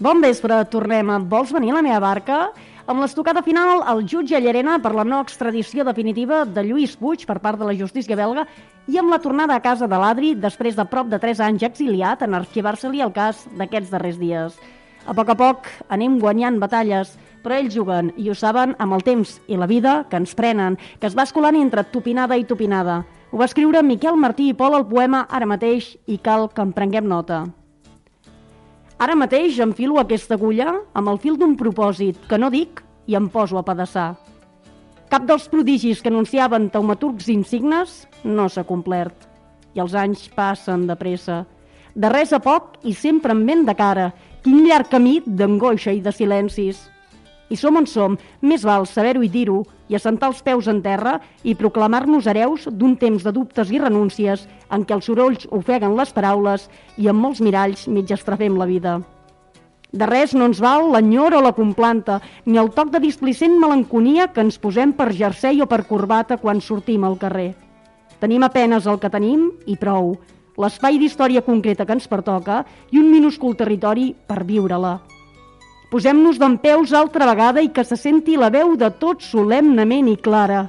Bon vespre, tornem Vols venir a la meva barca? Amb l'estocada final, el jutge Llerena per la no extradició definitiva de Lluís Puig per part de la justícia belga i amb la tornada a casa de l'Adri després de prop de 3 anys exiliat en arxivar-se-li el cas d'aquests darrers dies. A poc a poc anem guanyant batalles, però ells juguen i ho saben amb el temps i la vida que ens prenen, que es va escolant entre tupinada i tupinada. Ho va escriure Miquel Martí i Pol al poema Ara mateix i cal que en prenguem nota. Ara mateix enfilo aquesta agulla amb el fil d'un propòsit que no dic i em poso a pedaçar. Cap dels prodigis que anunciaven taumaturgs insignes no s'ha complert. I els anys passen de pressa. De res a poc i sempre amb vent de cara. Quin llarg camí d'angoixa i de silencis. I som on som, més val saber-ho i dir-ho, i assentar els peus en terra i proclamar-nos hereus d'un temps de dubtes i renúncies en què els sorolls ofeguen les paraules i amb molts miralls mig estrafem la vida. De res no ens val l'enyor o la complanta, ni el toc de displicent melanconia que ens posem per jersei o per corbata quan sortim al carrer. Tenim apenes el que tenim i prou, l'espai d'història concreta que ens pertoca i un minúscul territori per viure-la. Posem-nos d'en peus altra vegada i que se senti la veu de tots solemnament i clara.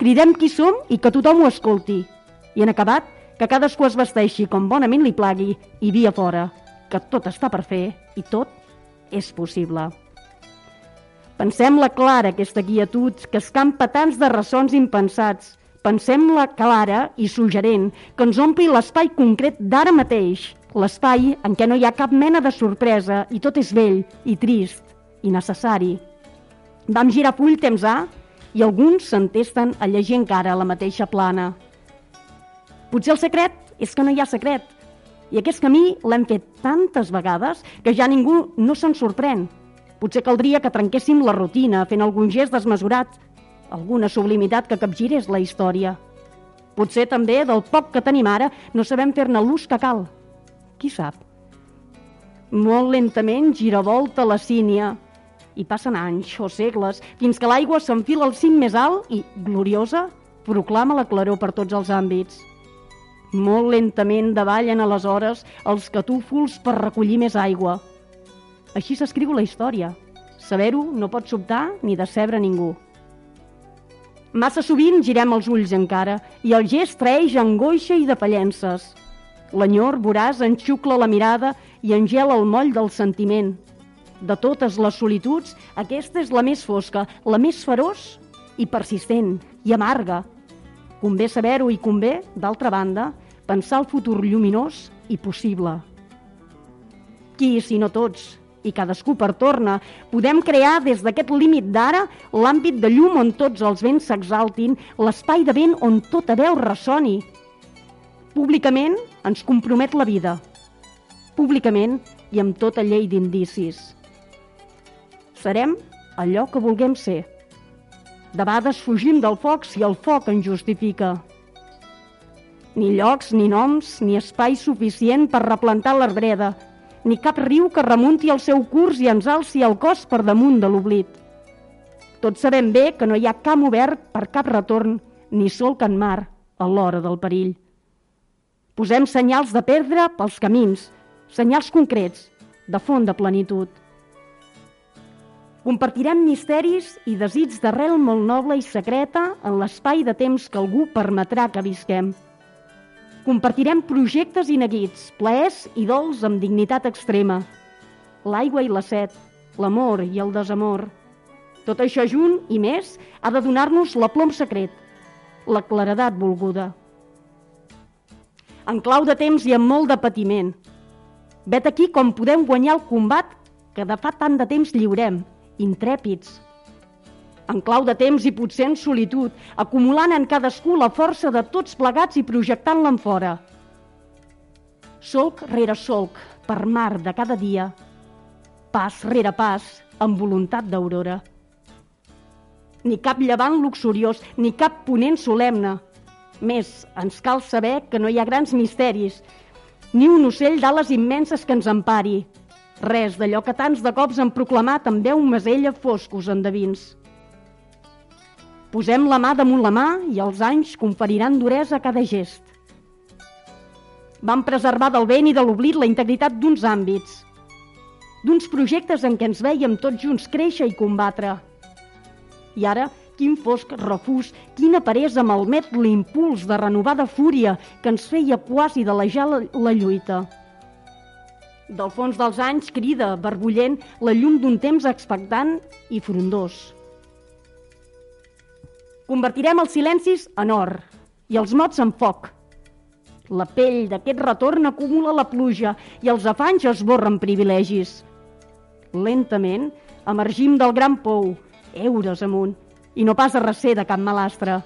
Cridem qui som i que tothom ho escolti. I en acabat, que cadascú es vesteixi com bonament li plagui i via fora, que tot està per fer i tot és possible. Pensem-la clara, aquesta quietud, que escampa tants de ressons impensats. Pensem-la clara i suggerent, que ens ompli l'espai concret d'ara mateix, l'espai en què no hi ha cap mena de sorpresa i tot és vell i trist i necessari. Vam girar full temps A i alguns s'entesten a llegir encara la mateixa plana. Potser el secret és que no hi ha secret. I aquest camí l'hem fet tantes vegades que ja ningú no se'n sorprèn. Potser caldria que trenquéssim la rutina fent algun gest desmesurat, alguna sublimitat que capgirés la història. Potser també del poc que tenim ara no sabem fer-ne l'ús que cal – qui sap? Molt lentament gira volta la sínia i passen anys o segles fins que l'aigua s'enfila al cim més alt i, gloriosa, proclama la claror per tots els àmbits. Molt lentament davallen aleshores els catúfols per recollir més aigua. Així s'escriu la història. Saber-ho no pot sobtar ni decebre ningú. Massa sovint girem els ulls encara i el gest treix angoixa i de pallences. L'enyor voràs enxucla la mirada i engela el moll del sentiment. De totes les solituds, aquesta és la més fosca, la més feroç i persistent i amarga. Convé saber-ho i convé, d'altra banda, pensar el futur lluminós i possible. Qui, si no tots, i cadascú per torna, podem crear des d'aquest límit d'ara l'àmbit de llum on tots els vents s'exaltin, l'espai de vent on tota veu ressoni, Públicament ens compromet la vida. Públicament i amb tota llei d'indicis. Serem allò que vulguem ser. De vegades fugim del foc si el foc ens justifica. Ni llocs, ni noms, ni espai suficient per replantar l'arbreda, ni cap riu que remunti el seu curs i ens alci el cos per damunt de l'oblit. Tots sabem bé que no hi ha camp obert per cap retorn, ni sol can mar a l'hora del perill. Posem senyals de perdre pels camins, senyals concrets, de font de plenitud. Compartirem misteris i desits d'arrel molt noble i secreta en l'espai de temps que algú permetrà que visquem. Compartirem projectes ineguits, plaers i dols amb dignitat extrema. L'aigua i la set, l'amor i el desamor. Tot això junt i més ha de donar-nos l'aplom secret, la claredat volguda en clau de temps i amb molt de patiment. Vet aquí com podem guanyar el combat que de fa tant de temps lliurem, intrèpids. En clau de temps i potser en solitud, acumulant en cadascú la força de tots plegats i projectant-la en fora. Solc rere solc, per mar de cada dia, pas rere pas, amb voluntat d'aurora. Ni cap llevant luxuriós, ni cap ponent solemne, més, ens cal saber que no hi ha grans misteris, ni un ocell d'ales immenses que ens empari. Res d'allò que tants de cops han proclamat amb veu mesella foscos endevins. Posem la mà damunt la mà i els anys conferiran duresa a cada gest. Vam preservar del vent i de l'oblit la integritat d'uns àmbits. d'uns projectes en què ens veiem tots junts créixer i combatre. I ara, quin fosc refús, quina peresa malmet l'impuls de renovada fúria que ens feia quasi de la, la lluita. Del fons dels anys crida, barbullent, la llum d'un temps expectant i frondós. Convertirem els silencis en or i els mots en foc. La pell d'aquest retorn acumula la pluja i els afanys esborren privilegis. Lentament emergim del gran pou, eures amunt, i no pas a recer de cap malastre.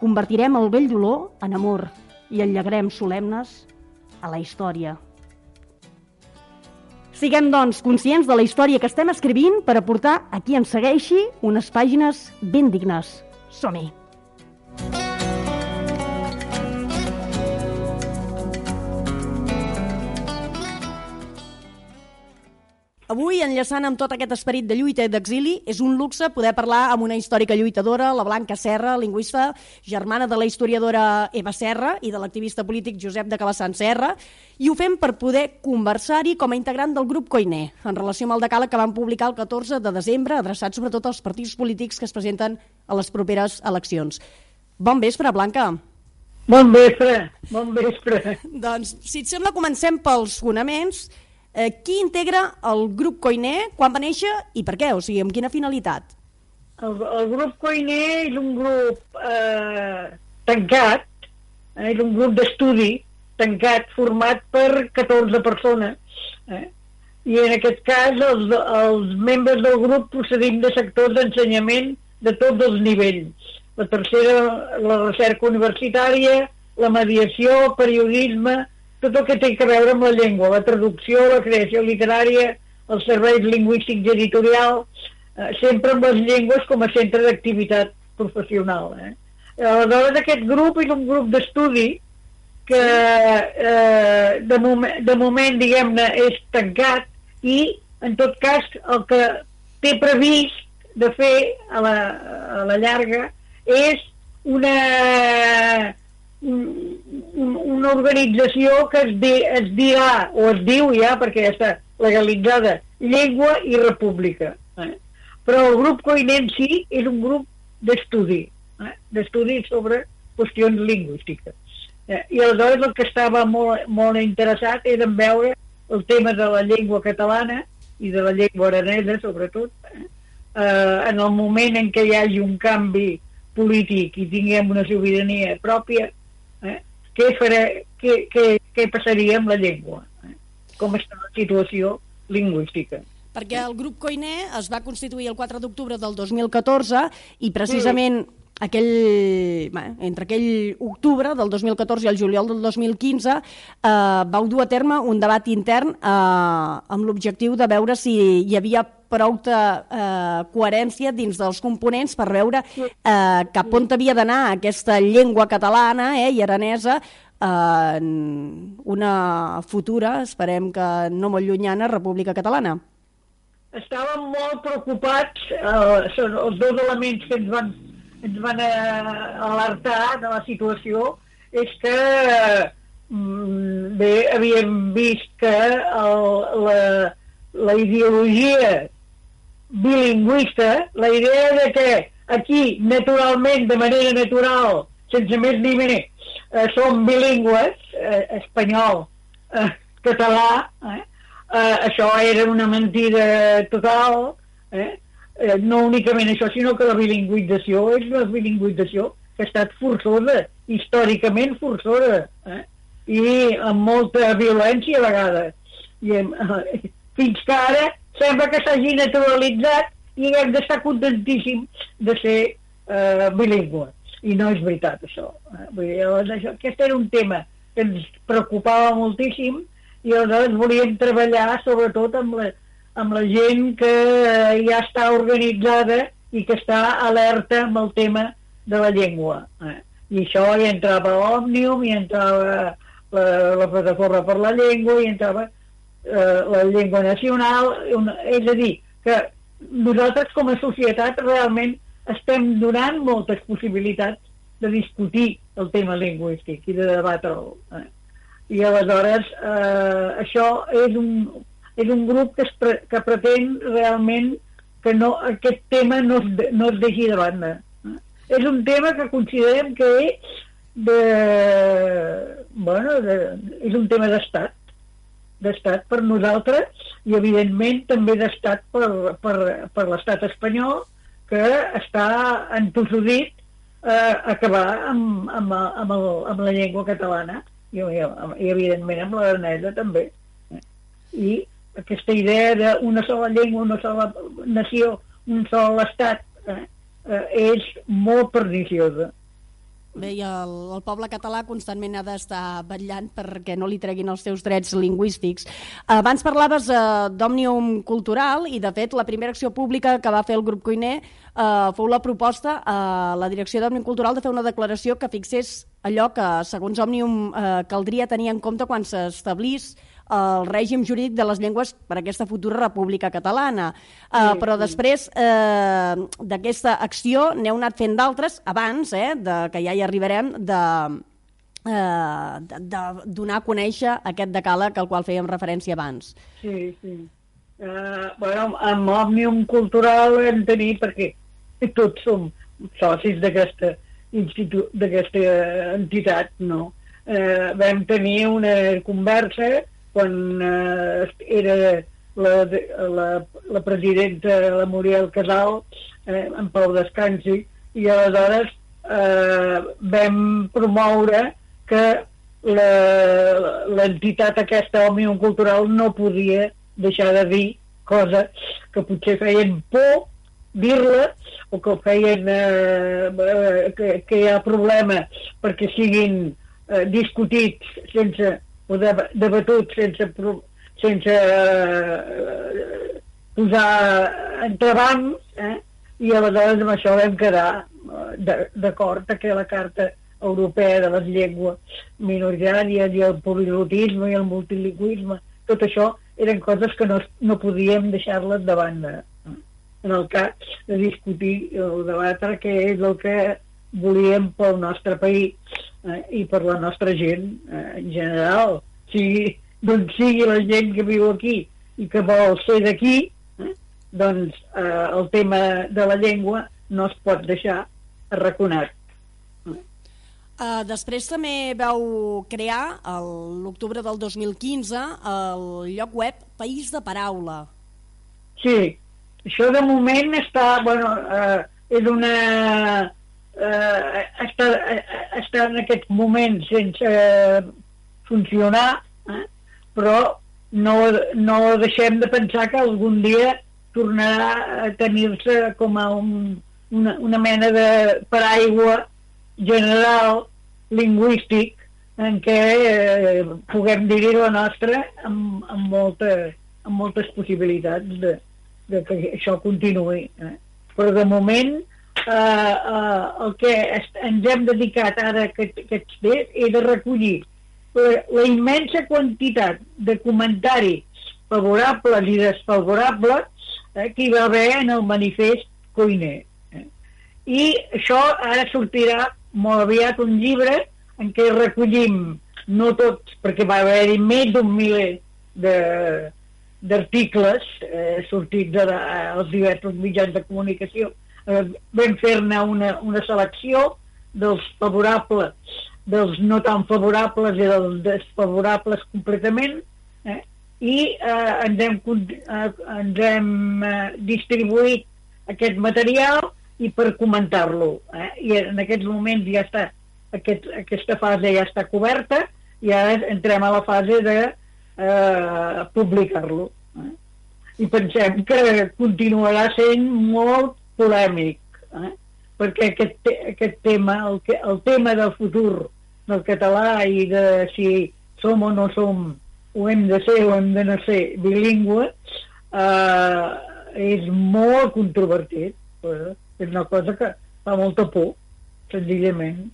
Convertirem el vell dolor en amor i el llegrem solemnes a la història. Siguem, doncs, conscients de la història que estem escrivint per aportar a qui ens segueixi unes pàgines ben dignes. Som-hi! Avui, enllaçant amb tot aquest esperit de lluita i d'exili, és un luxe poder parlar amb una històrica lluitadora, la Blanca Serra, lingüista, germana de la historiadora Eva Serra i de l'activista polític Josep de Calassant Serra, i ho fem per poder conversar-hi com a integrant del grup Coiné, en relació amb el decàleg que van publicar el 14 de desembre, adreçat sobretot als partits polítics que es presenten a les properes eleccions. Bon vespre, Blanca. Bon vespre, bon vespre. Doncs, si et sembla, comencem pels fonaments Eh, qui integra el grup Coiné, quan va néixer i per què? O sigui, amb quina finalitat? El, el grup Coiné és un grup eh, tancat, eh, és un grup d'estudi tancat, format per 14 persones. Eh? I en aquest cas els, els membres del grup procedim de sectors d'ensenyament de tots els nivells. La tercera, la recerca universitària, la mediació, periodisme, tot el que té a veure amb la llengua, la traducció, la creació literària, els serveis lingüístics i editorial, eh, sempre amb les llengües com a centre d'activitat professional. Eh? Aleshores, aquest grup és un grup d'estudi que eh, de, moment, de moment, diguem-ne, és tancat i, en tot cas, el que té previst de fer a la, a la llarga és una una organització que es, di, es dirà, o es diu ja, perquè ja està legalitzada, Llengua i República. Eh? Però el grup Coinent sí és un grup d'estudi, eh? d'estudi sobre qüestions lingüístiques. Eh? I aleshores el que estava molt, molt interessat era en veure el tema de la llengua catalana i de la llengua aranesa, sobretot, eh? Eh, en el moment en què hi hagi un canvi polític i tinguem una sobirania pròpia? Què, farà, què, què, què passaria amb la llengua, eh? com està la situació lingüística. Perquè el grup Coiné es va constituir el 4 d'octubre del 2014 i precisament aquell, bé, entre aquell octubre del 2014 i el juliol del 2015 eh, vau dur a terme un debat intern eh, amb l'objectiu de veure si hi havia prou eh, coherència dins dels components per veure eh, cap on havia d'anar aquesta llengua catalana eh, i aranesa en una futura, esperem que no molt llunyana, República Catalana. Estàvem molt preocupats, eh, són els dos elements que ens van, ens van eh, alertar de la situació, és que mm, bé, havíem vist que el, la, la ideologia bilingüista, la idea de que aquí, naturalment, de manera natural, sense més ni menys, eh, som bilingües, eh, espanyol, eh, català, eh, eh, això era una mentida total, eh, eh, no únicament això, sinó que la bilingüització és una bilingüització que ha estat forçosa, històricament forçosa, eh, i amb molta violència a vegades. I, eh, fins que ara sembla que s'hagi naturalitzat i hem d'estar contentíssim de ser eh, bilingüe. I no és veritat, això. Eh? Vull dir, això. Aquest era un tema que ens preocupava moltíssim i aleshores volíem treballar sobretot amb la, amb la gent que eh, ja està organitzada i que està alerta amb el tema de la llengua. Eh? I això hi entrava l'Òmnium, hi entrava la, la Plataforma per la Llengua, hi entrava eh, la llengua nacional, una, és a dir, que nosaltres com a societat realment estem donant moltes possibilitats de discutir el tema lingüístic i de debatre'l. Eh? I aleshores eh, això és un... és un grup que, es pre que pretén realment que no, aquest tema no es, no es deixi de banda. És un tema que considerem que és de, bueno, de, és un tema d'estat d'estat per nosaltres i evidentment també d'estat per, per, per l'estat espanyol que està entossudit eh, acabar amb, amb, amb, el, amb la llengua catalana i, i, i evidentment amb l'aranesa també. I aquesta idea d'una sola llengua, una sola nació, un sol estat, eh, eh, és molt perniciosa. Bé, i el, el poble català constantment ha d'estar vetllant perquè no li treguin els seus drets lingüístics. Abans parlaves eh, d'Òmnium Cultural i, de fet, la primera acció pública que va fer el grup Cuiner eh, fou la proposta a la direcció d'Òmnium Cultural de fer una declaració que fixés allò que, segons Òmnium, eh, caldria tenir en compte quan s'establís el règim jurídic de les llengües per a aquesta futura república catalana. Uh, sí, però sí. després uh, d'aquesta acció n'heu anat fent d'altres abans, eh, de, que ja hi arribarem, de, uh, de, de donar a conèixer aquest decàleg al qual fèiem referència abans. Sí, sí. Uh, bueno, amb Òmnium Cultural hem tenir, perquè tots som socis d'aquesta d'aquesta entitat, no? Eh, vam tenir una conversa quan eh, era la, la, la presidenta, la Muriel Casal, eh, en Pau Descansi, i aleshores eh, vam promoure que l'entitat aquesta Òmnium Cultural no podia deixar de dir coses que potser feien por dir-la o que feien eh, eh que, que hi ha problema perquè siguin eh, discutits sense o debatut sense, sense eh, posar entrebancs, eh? i aleshores amb això vam quedar eh, d'acord que la Carta Europea de les Llengües Minoritàries i el polilotisme i el multilingüisme, tot això eren coses que no, no podíem deixar-les de banda? En el cas de discutir o debatre què és el que volíem pel nostre país eh, i per la nostra gent eh, en general, sigui d'on sigui la gent que viu aquí i que vol ser d'aquí, eh, doncs eh, el tema de la llengua no es pot deixar arraconat. Uh, després també vau crear, l'octubre del 2015, el lloc web País de Paraula. Sí, això de moment està, bueno, uh, és una eh, està, eh, està en aquest moment sense funcionar, eh? però no, no deixem de pensar que algun dia tornarà a tenir-se com a un, una, una mena de paraigua general lingüístic en què eh, puguem dir la nostra amb, amb, molta, amb moltes possibilitats de, de que això continuï. Eh? Però de moment eh, eh, el que ens hem dedicat ara aquests dies és de recollir la, immensa quantitat de comentaris favorables i desfavorables eh, que hi va haver en el manifest Coiner. Eh. I això ara sortirà molt aviat un llibre en què recollim no tots, perquè va haver-hi més d'un miler d'articles eh, sortits dels diversos mitjans de comunicació eh, vam fer-ne una, una selecció dels favorables, dels no tan favorables i dels desfavorables completament, eh? i eh, ens hem, eh, ens hem eh, distribuït aquest material i per comentar-lo. Eh? I en aquests moments ja està, aquest, aquesta fase ja està coberta i ara entrem a la fase de eh, publicar-lo. I pensem que continuarà sent molt polèmic, eh? perquè aquest, te aquest tema, el, que, el tema del futur del català i de si som o no som, o hem de ser o hem de no ser bilingüe, eh, és molt controvertit. Eh? És una cosa que fa molta por, senzillament.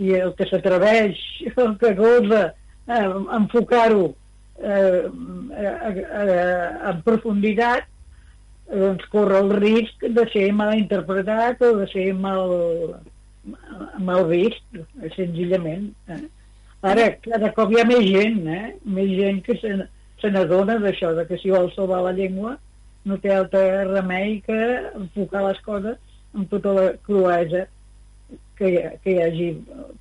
I el que s'atreveix, el que gosa eh, enfocar-ho eh, en profunditat, doncs corre el risc de ser mal interpretat o de ser mal, mal vist, senzillament. Eh? Ara, cada cop hi ha més gent, eh? més gent que se, se n'adona d'això, que si vol salvar la llengua no té altre remei que enfocar les coses amb tota la cruesa que hi, que hi hagi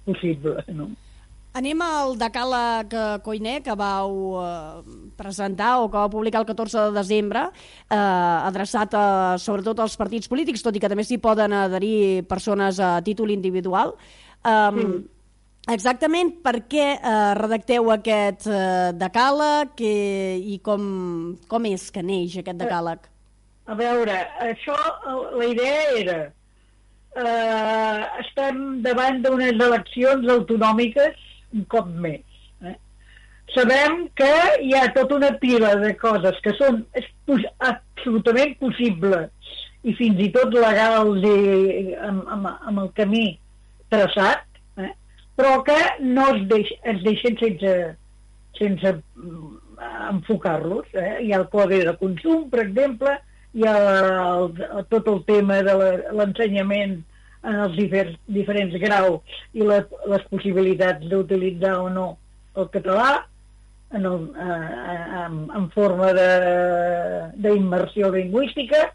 possible. No? Anem al decàleg eh, Coiner que vau eh, presentar o que vau publicar el 14 de desembre, eh, adreçat a, sobretot als partits polítics, tot i que també s'hi poden adherir persones a títol individual. Um, sí. Exactament per què eh, redacteu aquest eh, decàleg eh, i com, com és que neix aquest decàleg? A veure, això, la idea era eh, estem davant d'unes eleccions autonòmiques un cop més. Eh? Sabem que hi ha tota una pila de coses que són absolutament possibles i fins i tot legals i amb, amb, amb el camí traçat, eh? però que no es, deix, es deixen sense, sense mm, enfocar-los. Eh? Hi ha el codi de consum, per exemple, hi ha el, el, tot el tema de l'ensenyament en els difer diferents graus i la, les possibilitats d'utilitzar o no el català en, el, eh, en, en forma d'immersió lingüística,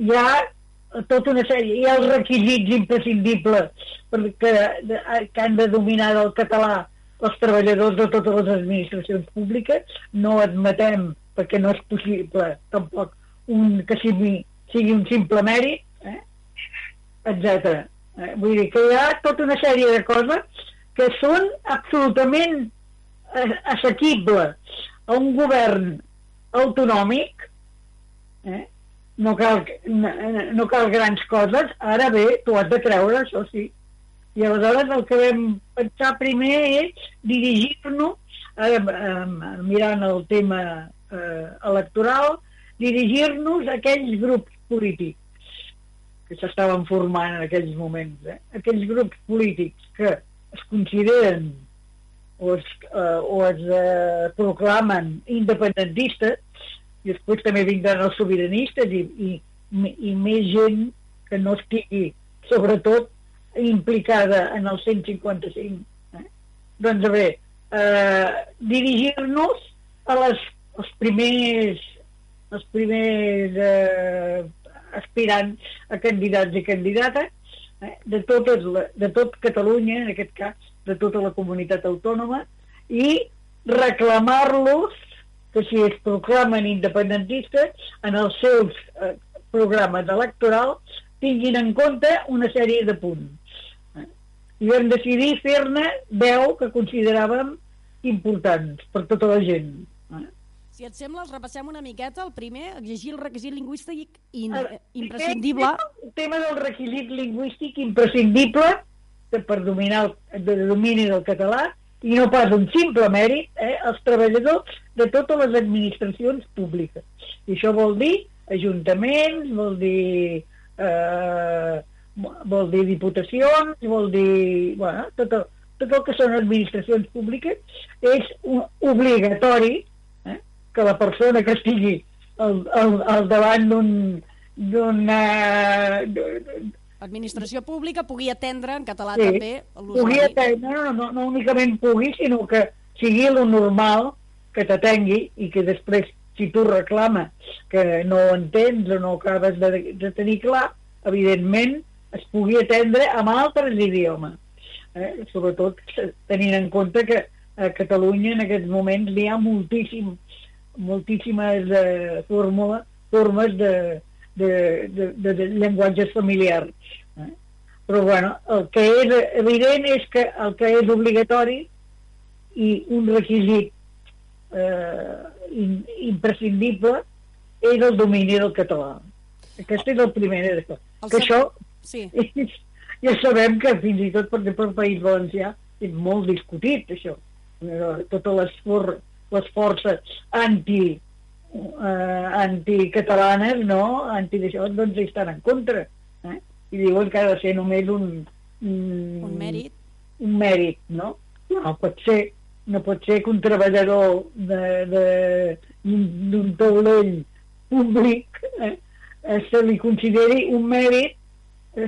hi ha tota una sèrie, hi ha els requisits imprescindibles perquè, de, que han de dominar el català els treballadors de totes les administracions públiques, no admetem, perquè no és possible tampoc un, que sigui, sigui un simple mèrit, etc. Eh, vull dir que hi ha tota una sèrie de coses que són absolutament eh, assequibles a un govern autonòmic, eh? no, cal, no, no cal grans coses, ara bé, tu has de creure, això sí. I aleshores el que vam pensar primer és dirigir-nos, eh, mirant el tema eh, electoral, dirigir-nos a aquells grups polítics que s'estaven formant en aquells moments, eh? aquells grups polítics que es consideren o es, eh, o es eh, proclamen independentistes, i després també vindran els sobiranistes i, i, i més gent que no estigui, sobretot, implicada en el 155. Eh? Doncs a veure, eh, dirigir-nos a les, els primers, els primers eh, aspirants a candidats i candidates eh, de, totes, de tot Catalunya, en aquest cas, de tota la comunitat autònoma, i reclamar-los que si es proclamen independentistes en els seus eh, programes electorals tinguin en compte una sèrie de punts. Eh? I vam decidir fer-ne 10 que consideràvem importants per tota la gent. Eh? Si et sembla, els repassem una miqueta. El primer, exigir el requisit lingüístic in, el, imprescindible. El tema del requisit lingüístic imprescindible per dominar el de domini del català i no pas un simple mèrit eh, als treballadors de totes les administracions públiques. I això vol dir ajuntaments, vol dir eh, vol dir diputacions, vol dir bueno, tot, el, tot el que són administracions públiques és un, obligatori que la persona que estigui al, al, al davant d'un d'una administració pública pugui atendre en català sí, també pugui atendre, no, no, no únicament pugui sinó que sigui lo normal que t'atengui i que després si tu reclames que no ho entens o no acabes de, de tenir clar evidentment es pugui atendre amb altres idiomes eh? sobretot tenint en compte que a Catalunya en aquests moments hi ha moltíssim moltíssimes eh, fórmula, formes de, de, de, de, de llenguatges familiars. Eh? Però bueno, el que és evident és que el que és obligatori i un requisit eh, in, imprescindible és el domini del català. Aquest és el primer. El que això sí. és, ja sabem que fins i tot per exemple el País Valencià és molt discutit això. Totes les formes les forces anti eh, anticatalanes, no? Anti d'això, doncs hi estan en contra. Eh? I diuen que ha de ser només un... Un, un mèrit. Un mèrit, no? No pot ser, no pot ser que un treballador d'un taulell públic eh, se li consideri un mèrit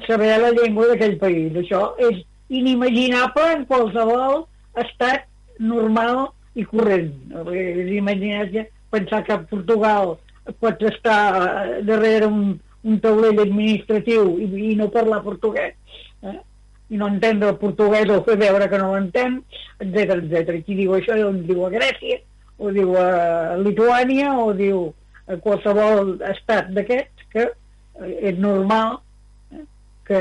saber la llengua d'aquell país. Això és inimaginable en qualsevol estat normal i corrent. Imagina't pensar que Portugal pots estar eh, darrere un, un taulell administratiu i, i no parlar portuguès. Eh? i no entendre el portuguès o fer veure que no l'entén, etc etc. Qui diu això doncs diu a Grècia, o diu a Lituània, o diu a qualsevol estat d'aquests que és normal eh, que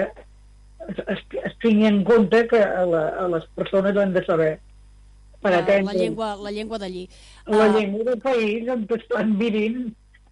es, es tingui en compte que a, la, a les persones han de saber per atendre. La llengua, la llengua d'allí. La uh, llengua del país on estan vivint.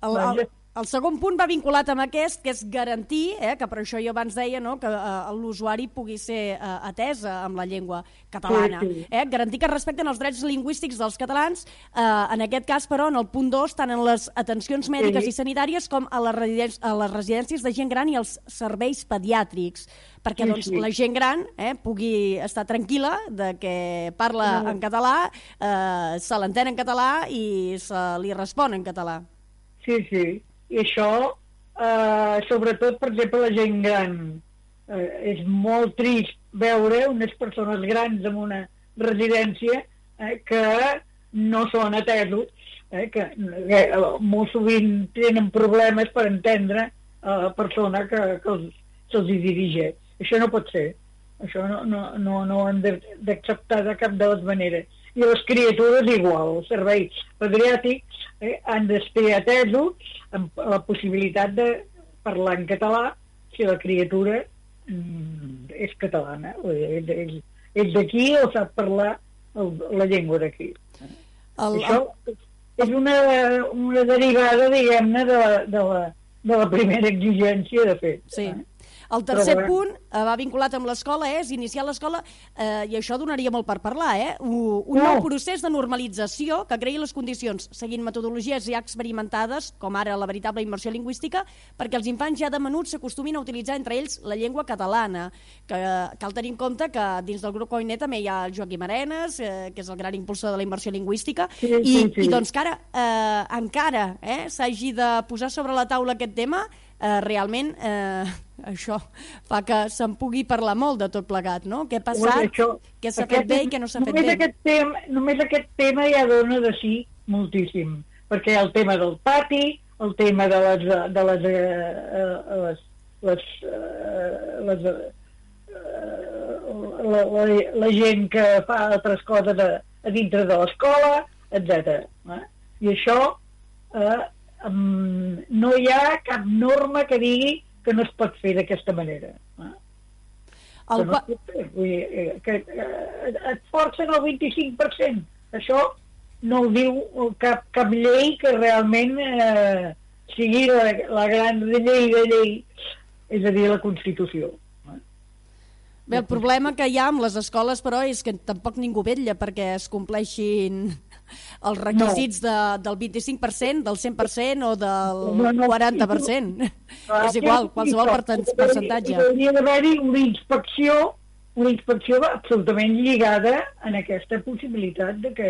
El, el, el segon punt va vinculat amb aquest, que és garantir, eh, que per això jo abans deia no, que eh, l'usuari pugui ser eh, atès eh, amb la llengua catalana. Sí, sí. Eh, garantir que respecten els drets lingüístics dels catalans, eh, en aquest cas, però, en el punt 2, tant en les atencions mèdiques sí. i sanitàries com a les, residències, a les residències de gent gran i els serveis pediàtrics perquè sí, doncs, sí. la gent gran eh, pugui estar tranquil·la de que parla no. en català, eh, se l'entén en català i se li respon en català. Sí, sí. I això, eh, sobretot, per exemple, la gent gran. Eh, és molt trist veure unes persones grans en una residència eh, que no són atesos, eh, que, eh, molt sovint tenen problemes per entendre a la persona que, que se'ls dirigeix. Això no pot ser. Això no, no, no, no ho han d'acceptar de cap de les maneres i les criatures igual. Els serveis pediàtrics eh, han d'estar atesos amb la possibilitat de parlar en català si la criatura mm, és catalana, és, és, és d'aquí o sap parlar el, la llengua d'aquí. El... Això és una, una derivada, diguem-ne, de, la, de, la, de la primera exigència de fet. Sí. Eh? El tercer Però, punt eh, va vinculat amb l'escola, és iniciar l'escola, eh, i això donaria molt per parlar, eh? un, un nou procés de normalització que creï les condicions, seguint metodologies ja experimentades, com ara la veritable immersió lingüística, perquè els infants ja de menut s'acostumin a utilitzar entre ells la llengua catalana, que cal tenir en compte que dins del grup Coinet també hi ha el Joaquim Arenas, eh, que és el gran impulsor de la immersió lingüística, sí, i, sí, sí. i doncs que ara eh, encara eh, s'hagi de posar sobre la taula aquest tema, eh, realment eh, això fa que se'n pugui parlar molt de tot plegat, no? Què ha passat, això, què s'ha fet bé i què no s'ha fet bé. Aquest tema, només aquest tema ja dona de sí moltíssim, perquè el tema del pati, el tema de les, de les, eh, les, les, eh, les eh, la, la, la gent que fa altres coses a, a dintre de l'escola, etc. Eh? I això eh, no hi ha cap norma que digui que no es pot fer d'aquesta manera. Eh? El... Que no es pot fer. Vull dir, eh, que, eh, et forcen el 25%. Això no ho diu cap, cap llei que realment eh, sigui la, la gran llei de llei, és a dir, la Constitució. Bé, el problema que hi ha amb les escoles, però, és que tampoc ningú vetlla perquè es compleixin els requisits no. de, del 25%, del 100% o del no, no, 40%. Clar, és igual, qualsevol percentatge. Hauria d'haver-hi una inspecció, una inspecció absolutament lligada en aquesta possibilitat de que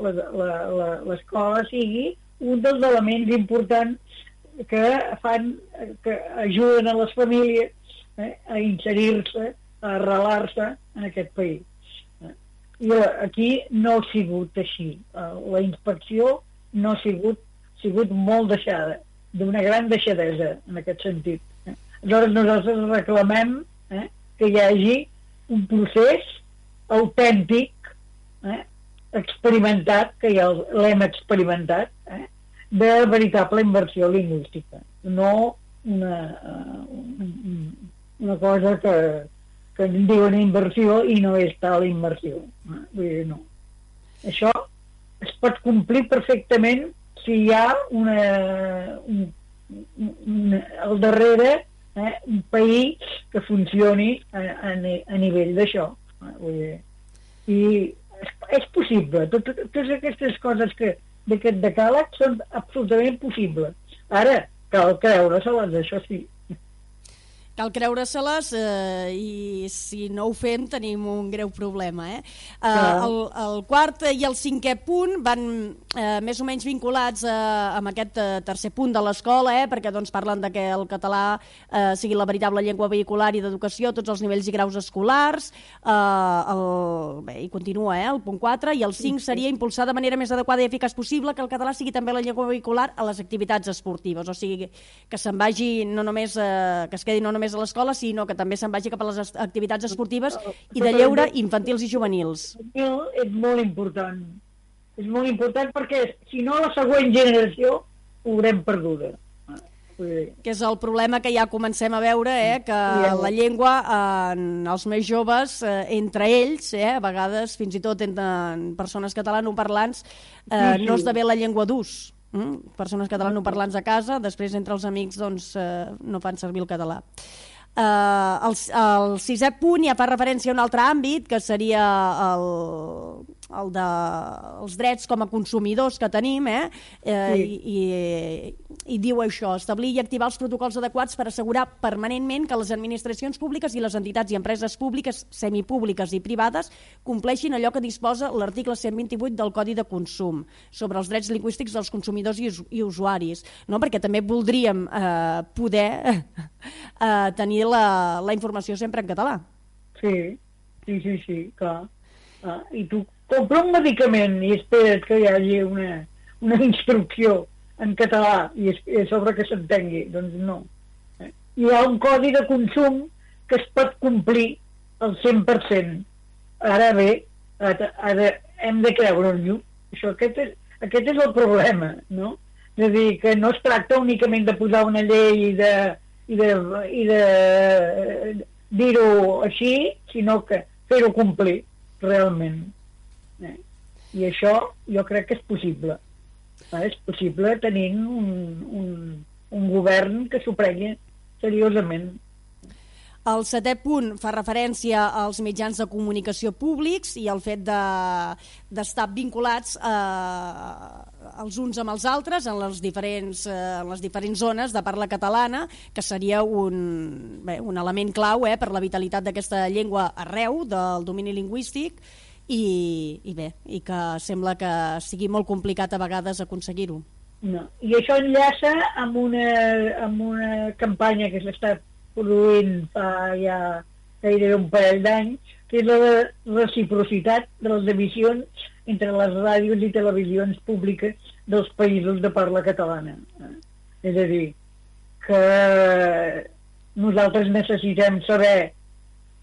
l'escola sigui un dels elements importants que fan, que ajuden a les famílies eh, a inserir-se, a arrelar-se en aquest país. I aquí no ha sigut així. Eh, la inspecció no ha sigut, sigut molt deixada, d'una gran deixadesa en aquest sentit. Eh? Aleshores nosaltres reclamem eh, que hi hagi un procés autèntic, eh, experimentat, que ja l'hem experimentat, eh, de veritable inversió lingüística, no una, uh, una cosa que, que en diuen inversió i no és tal inversió. Vull dir, no. Això es pot complir perfectament si hi ha una, un, un, al darrere eh, un país que funcioni a, a, a nivell d'això. Eh, I és, és possible. Tot, totes aquestes coses que d'aquest decàleg són absolutament possibles. Ara, cal creure-se-les, això sí. Cal creure-se-les eh, i si no ho fem tenim un greu problema. Eh? Eh, el, el quart i el cinquè punt van eh, més o menys vinculats eh, amb aquest eh, tercer punt de l'escola, eh, perquè doncs, parlen de que el català eh, sigui la veritable llengua vehicular i d'educació a tots els nivells i graus escolars. Eh, el, bé, I continua eh, el punt 4, i el 5 seria impulsar de manera més adequada i eficaç possible que el català sigui també la llengua vehicular a les activitats esportives, o sigui, que se'n vagi no només, eh, que es quedi no només només a l'escola, sinó que també se'n vagi cap a les activitats esportives i de lleure infantils i juvenils. És molt important. És molt important perquè, si no, la següent generació ho haurem perduda que és el problema que ja comencem a veure, eh, que la llengua en els més joves, eh, entre ells, eh, a vegades fins i tot entre persones catalanoparlants, eh, no esdevé la llengua d'ús. Mm? Persones catalanoparlants a casa, després entre els amics doncs, eh, no fan servir el català. Eh, el, el sisè punt ja fa referència a un altre àmbit, que seria el, el de els drets com a consumidors que tenim, eh? eh sí. i, i, I diu això, establir i activar els protocols adequats per assegurar permanentment que les administracions públiques i les entitats i empreses públiques, semipúbliques i privades compleixin allò que disposa l'article 128 del Codi de Consum sobre els drets lingüístics dels consumidors i, i usuaris, no? perquè també voldríem eh, poder eh, tenir la, la informació sempre en català. Sí, sí, sí, sí, clar. Ah, I tu compra un medicament i espera't que hi hagi una, una instrucció en català i, a sobre que s'entengui. Doncs no. Eh? Hi ha un codi de consum que es pot complir al 100%. Ara bé, ara, hem de creure-ho. Això, aquest, és, aquest és el problema, no? És a dir, que no es tracta únicament de posar una llei i de, i de, i de dir-ho així, sinó que fer-ho complir realment. Eh? I això jo crec que és possible. Eh? És possible tenint un, un, un govern que s'ho seriosament. El setè punt fa referència als mitjans de comunicació públics i el fet d'estar de, vinculats eh, els uns amb els altres en les, diferents, eh, en les diferents zones de parla catalana, que seria un, bé, un element clau eh, per la vitalitat d'aquesta llengua arreu del domini lingüístic i, i bé, i que sembla que sigui molt complicat a vegades aconseguir-ho. No. I això enllaça amb una, amb una campanya que s'està produint fa ja gairebé un parell d'anys, que és la reciprocitat de les emissions entre les ràdios i televisions públiques dels països de parla catalana. És a dir, que nosaltres necessitem saber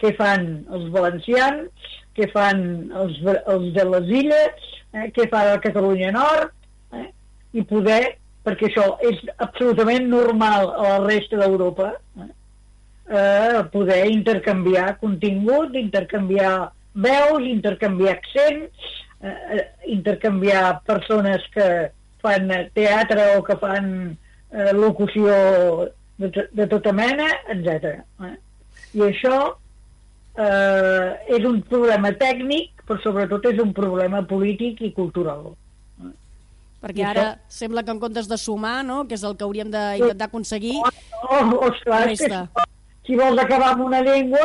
què fan els valencians, què fan els, els de les illes, eh, què fa la Catalunya Nord, eh, i poder, perquè això és absolutament normal a la resta d'Europa, eh, eh, poder intercanviar contingut, intercanviar veus, intercanviar accents, eh, eh, intercanviar persones que fan teatre o que fan eh, locució de, de tota mena, etc. Eh? I això eh, és un problema tècnic, però sobretot és un problema polític i cultural. Perquè ara això... sembla que en comptes de sumar, no?, que és el que hauríem d'intentar aconseguir, oh, oh, ostres, resta. Que, si vols acabar amb una llengua,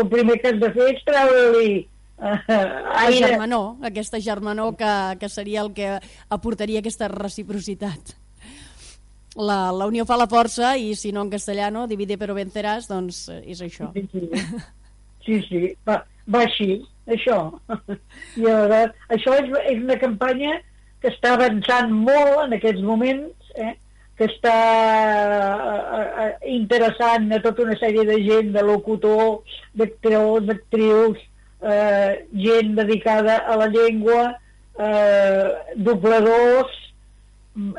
el primer que has de fer és treure-li uh, la germanor, aquesta germanor que, que seria el que aportaria aquesta reciprocitat. La, la unió fa la força i si no en castellano, divide però venceràs, doncs eh, és això. Sí, sí. Sí, sí, va, va així, això. I ara, això és, és una campanya que està avançant molt en aquests moments, eh? que està eh, eh, interessant a tota una sèrie de gent, de locutors, d'actors, d'actrius, eh, gent dedicada a la llengua, eh, dobladors,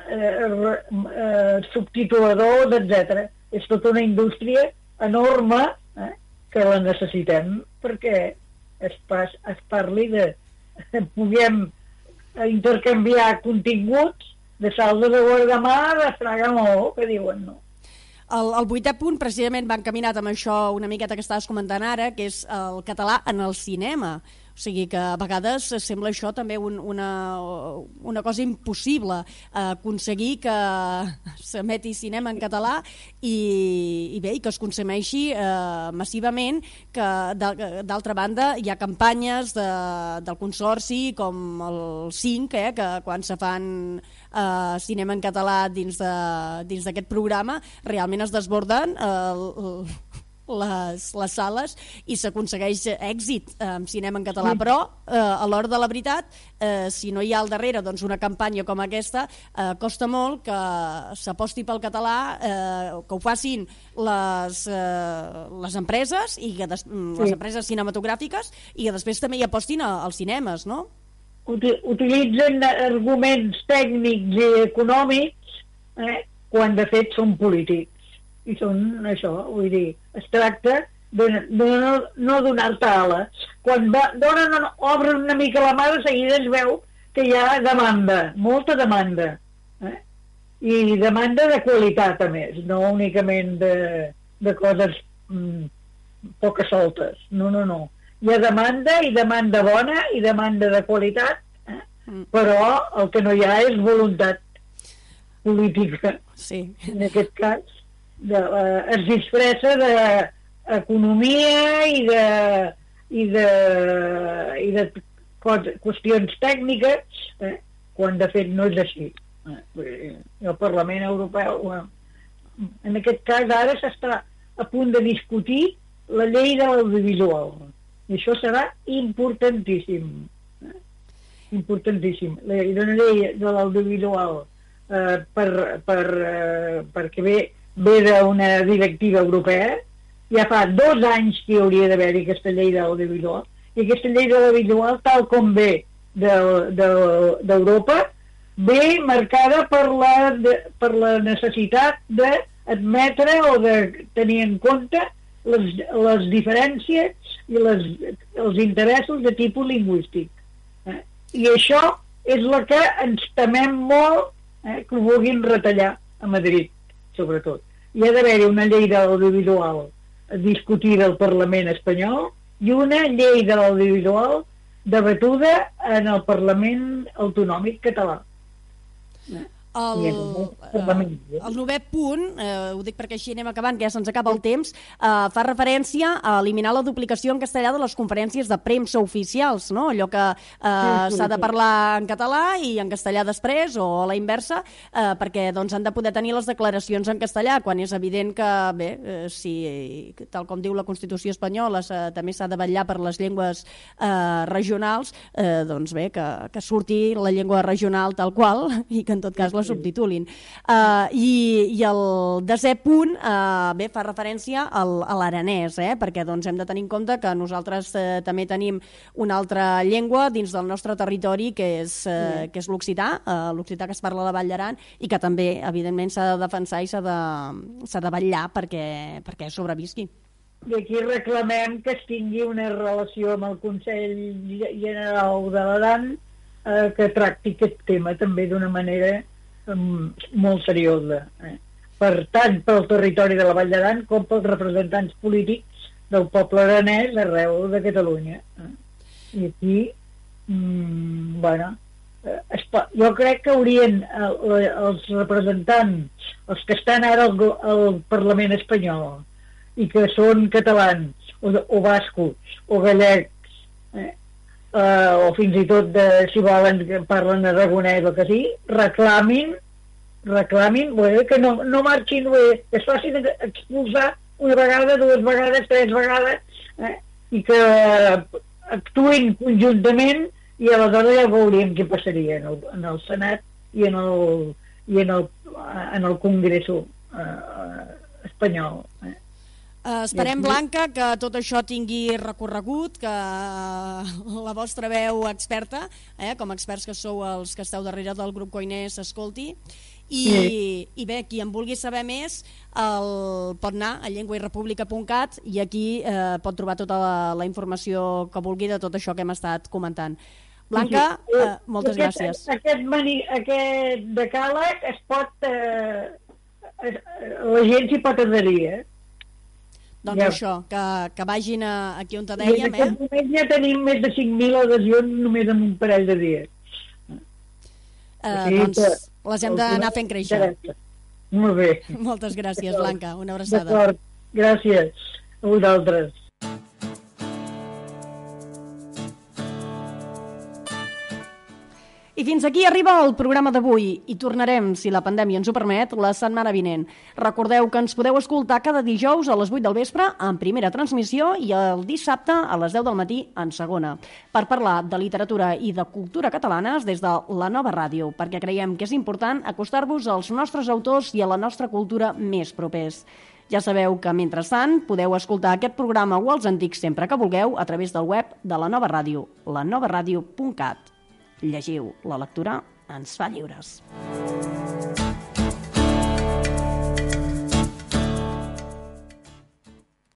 eh, eh, subtituladors, etc. És tota una indústria enorme eh, que la necessitem perquè es, pas, es parli de... puguem intercanviar continguts de saldo de guardamar, de fragamó, que diuen no. El, el vuitè punt precisament va encaminat amb això una miqueta que estaves comentant ara, que és el català en el cinema. O sigui que a vegades sembla això també un, una, una cosa impossible, eh, aconseguir que s'emeti cinema en català i, i bé, i que es consumeixi eh, massivament, que d'altra banda hi ha campanyes de, del Consorci com el 5, eh, que quan se fan eh, cinema en català dins d'aquest programa realment es desborden eh, les, les sales i s'aconsegueix èxit amb cinema en català, però eh, a l'hora de la veritat, eh, si no hi ha al darrere doncs, una campanya com aquesta, eh, costa molt que s'aposti pel català, eh, que ho facin les, eh, les empreses i que des, mm, sí. les empreses cinematogràfiques i que després també hi apostin a, als cinemes, no? Utilitzen arguments tècnics i econòmics eh, quan de fet són polítics i són això, vull dir, es tracta de, de no, no donar-te ala. Quan va, donen, obren una mica la mà, de seguida es veu que hi ha demanda, molta demanda. Eh? I demanda de qualitat, a més, no únicament de, de coses mm, poques soltes. No, no, no. Hi ha demanda i demanda bona i demanda de qualitat, eh? Mm. però el que no hi ha és voluntat política. Sí. En aquest cas de, eh, es disfressa d'economia i de, i de, i de qüestions tècniques, eh, quan de fet no és així. Eh, el Parlament Europeu, eh, en aquest cas ara s'està a punt de discutir la llei de l'audiovisual. I això serà importantíssim. Eh? Importantíssim. La llei de l'audiovisual eh, per, per, eh, perquè ve ve d'una directiva europea, ja fa dos anys que hi hauria d'haver-hi aquesta llei de l'audiovisual, i aquesta llei de l'audiovisual, tal com ve d'Europa, de, de, ve marcada per la, de, per la necessitat d'admetre o de tenir en compte les, les diferències i les, els interessos de tipus lingüístic. Eh? I això és la que ens temem molt eh, que ho vulguin retallar a Madrid, sobretot hi ha d'haver-hi una llei de l'audiovisual discutida al Parlament espanyol i una llei de l'audiovisual debatuda en el Parlament autonòmic català. El, eh, el novè punt, eh, ho dic perquè així anem acabant, que ja se'ns acaba el temps, eh, fa referència a eliminar la duplicació en castellà de les conferències de premsa oficials, no? allò que eh, s'ha de parlar en català i en castellà després, o a la inversa, eh, perquè doncs, han de poder tenir les declaracions en castellà, quan és evident que, bé, eh, si, tal com diu la Constitució espanyola, també s'ha de vetllar per les llengües eh, regionals, eh, doncs bé, que, que surti la llengua regional tal qual, i que en tot cas la subtitulin. Uh, i, I el desè punt uh, bé, fa referència al, a l'aranès, eh? perquè doncs, hem de tenir en compte que nosaltres uh, també tenim una altra llengua dins del nostre territori que és, uh, que és l'occità, uh, l'occità que es parla a la Vall d'Aran i que també, evidentment, s'ha de defensar i s'ha de, de vetllar perquè, perquè sobrevisqui. I aquí reclamem que es tingui una relació amb el Consell General de l'Aran eh, que tracti aquest tema també d'una manera molt seriosa, eh? per tant pel territori de la Vall d'Aran com pels representants polítics del poble aranès arreu de Catalunya. Eh? I aquí, mm, bueno, eh, es, jo crec que haurien eh, els representants, els que estan ara al, al Parlament espanyol i que són catalans o, o bascos o gallecs eh, eh, o fins i tot de, si volen que parlen aragonès o que sí, reclamin reclamin que no, no marxin bé, que es facin expulsar una vegada, dues vegades, tres vegades eh, i que actuïn conjuntament i aleshores ja veuríem què passaria en el, en el Senat i en el, i en el, en el Congreso eh, espanyol. Eh. Uh, esperem, Blanca, que tot això tingui recorregut, que la vostra veu experta, eh, com experts que sou els que esteu darrere del grup Coiners, s'escolti. I, sí. I bé, qui en vulgui saber més el, pot anar a llengüairepública.cat i aquí eh, pot trobar tota la, la informació que vulgui de tot això que hem estat comentant. Blanca, sí, sí. Eh, moltes aquest, gràcies. Aquest, mani, aquest decàleg es pot... Eh, la gent s'hi pot adherir, eh? Doncs Ja. això, que, que vagin a, aquí on te I en dèiem, aquest eh? moment ja tenim més de 5.000 adhesions només en un parell de dies. eh doncs les hem d'anar fent créixer. Molt bé. Moltes gràcies, Blanca. Una abraçada. D'acord. Gràcies a vosaltres. I fins aquí arriba el programa d'avui i tornarem, si la pandèmia ens ho permet, la setmana vinent. Recordeu que ens podeu escoltar cada dijous a les 8 del vespre en primera transmissió i el dissabte a les 10 del matí en segona, per parlar de literatura i de cultura catalanes des de la nova ràdio, perquè creiem que és important acostar-vos als nostres autors i a la nostra cultura més propers. Ja sabeu que, mentrestant, podeu escoltar aquest programa o els antics sempre que vulgueu a través del web de la nova ràdio, lanovaradio.cat. Llegiu, la lectura ens fa lliures. Música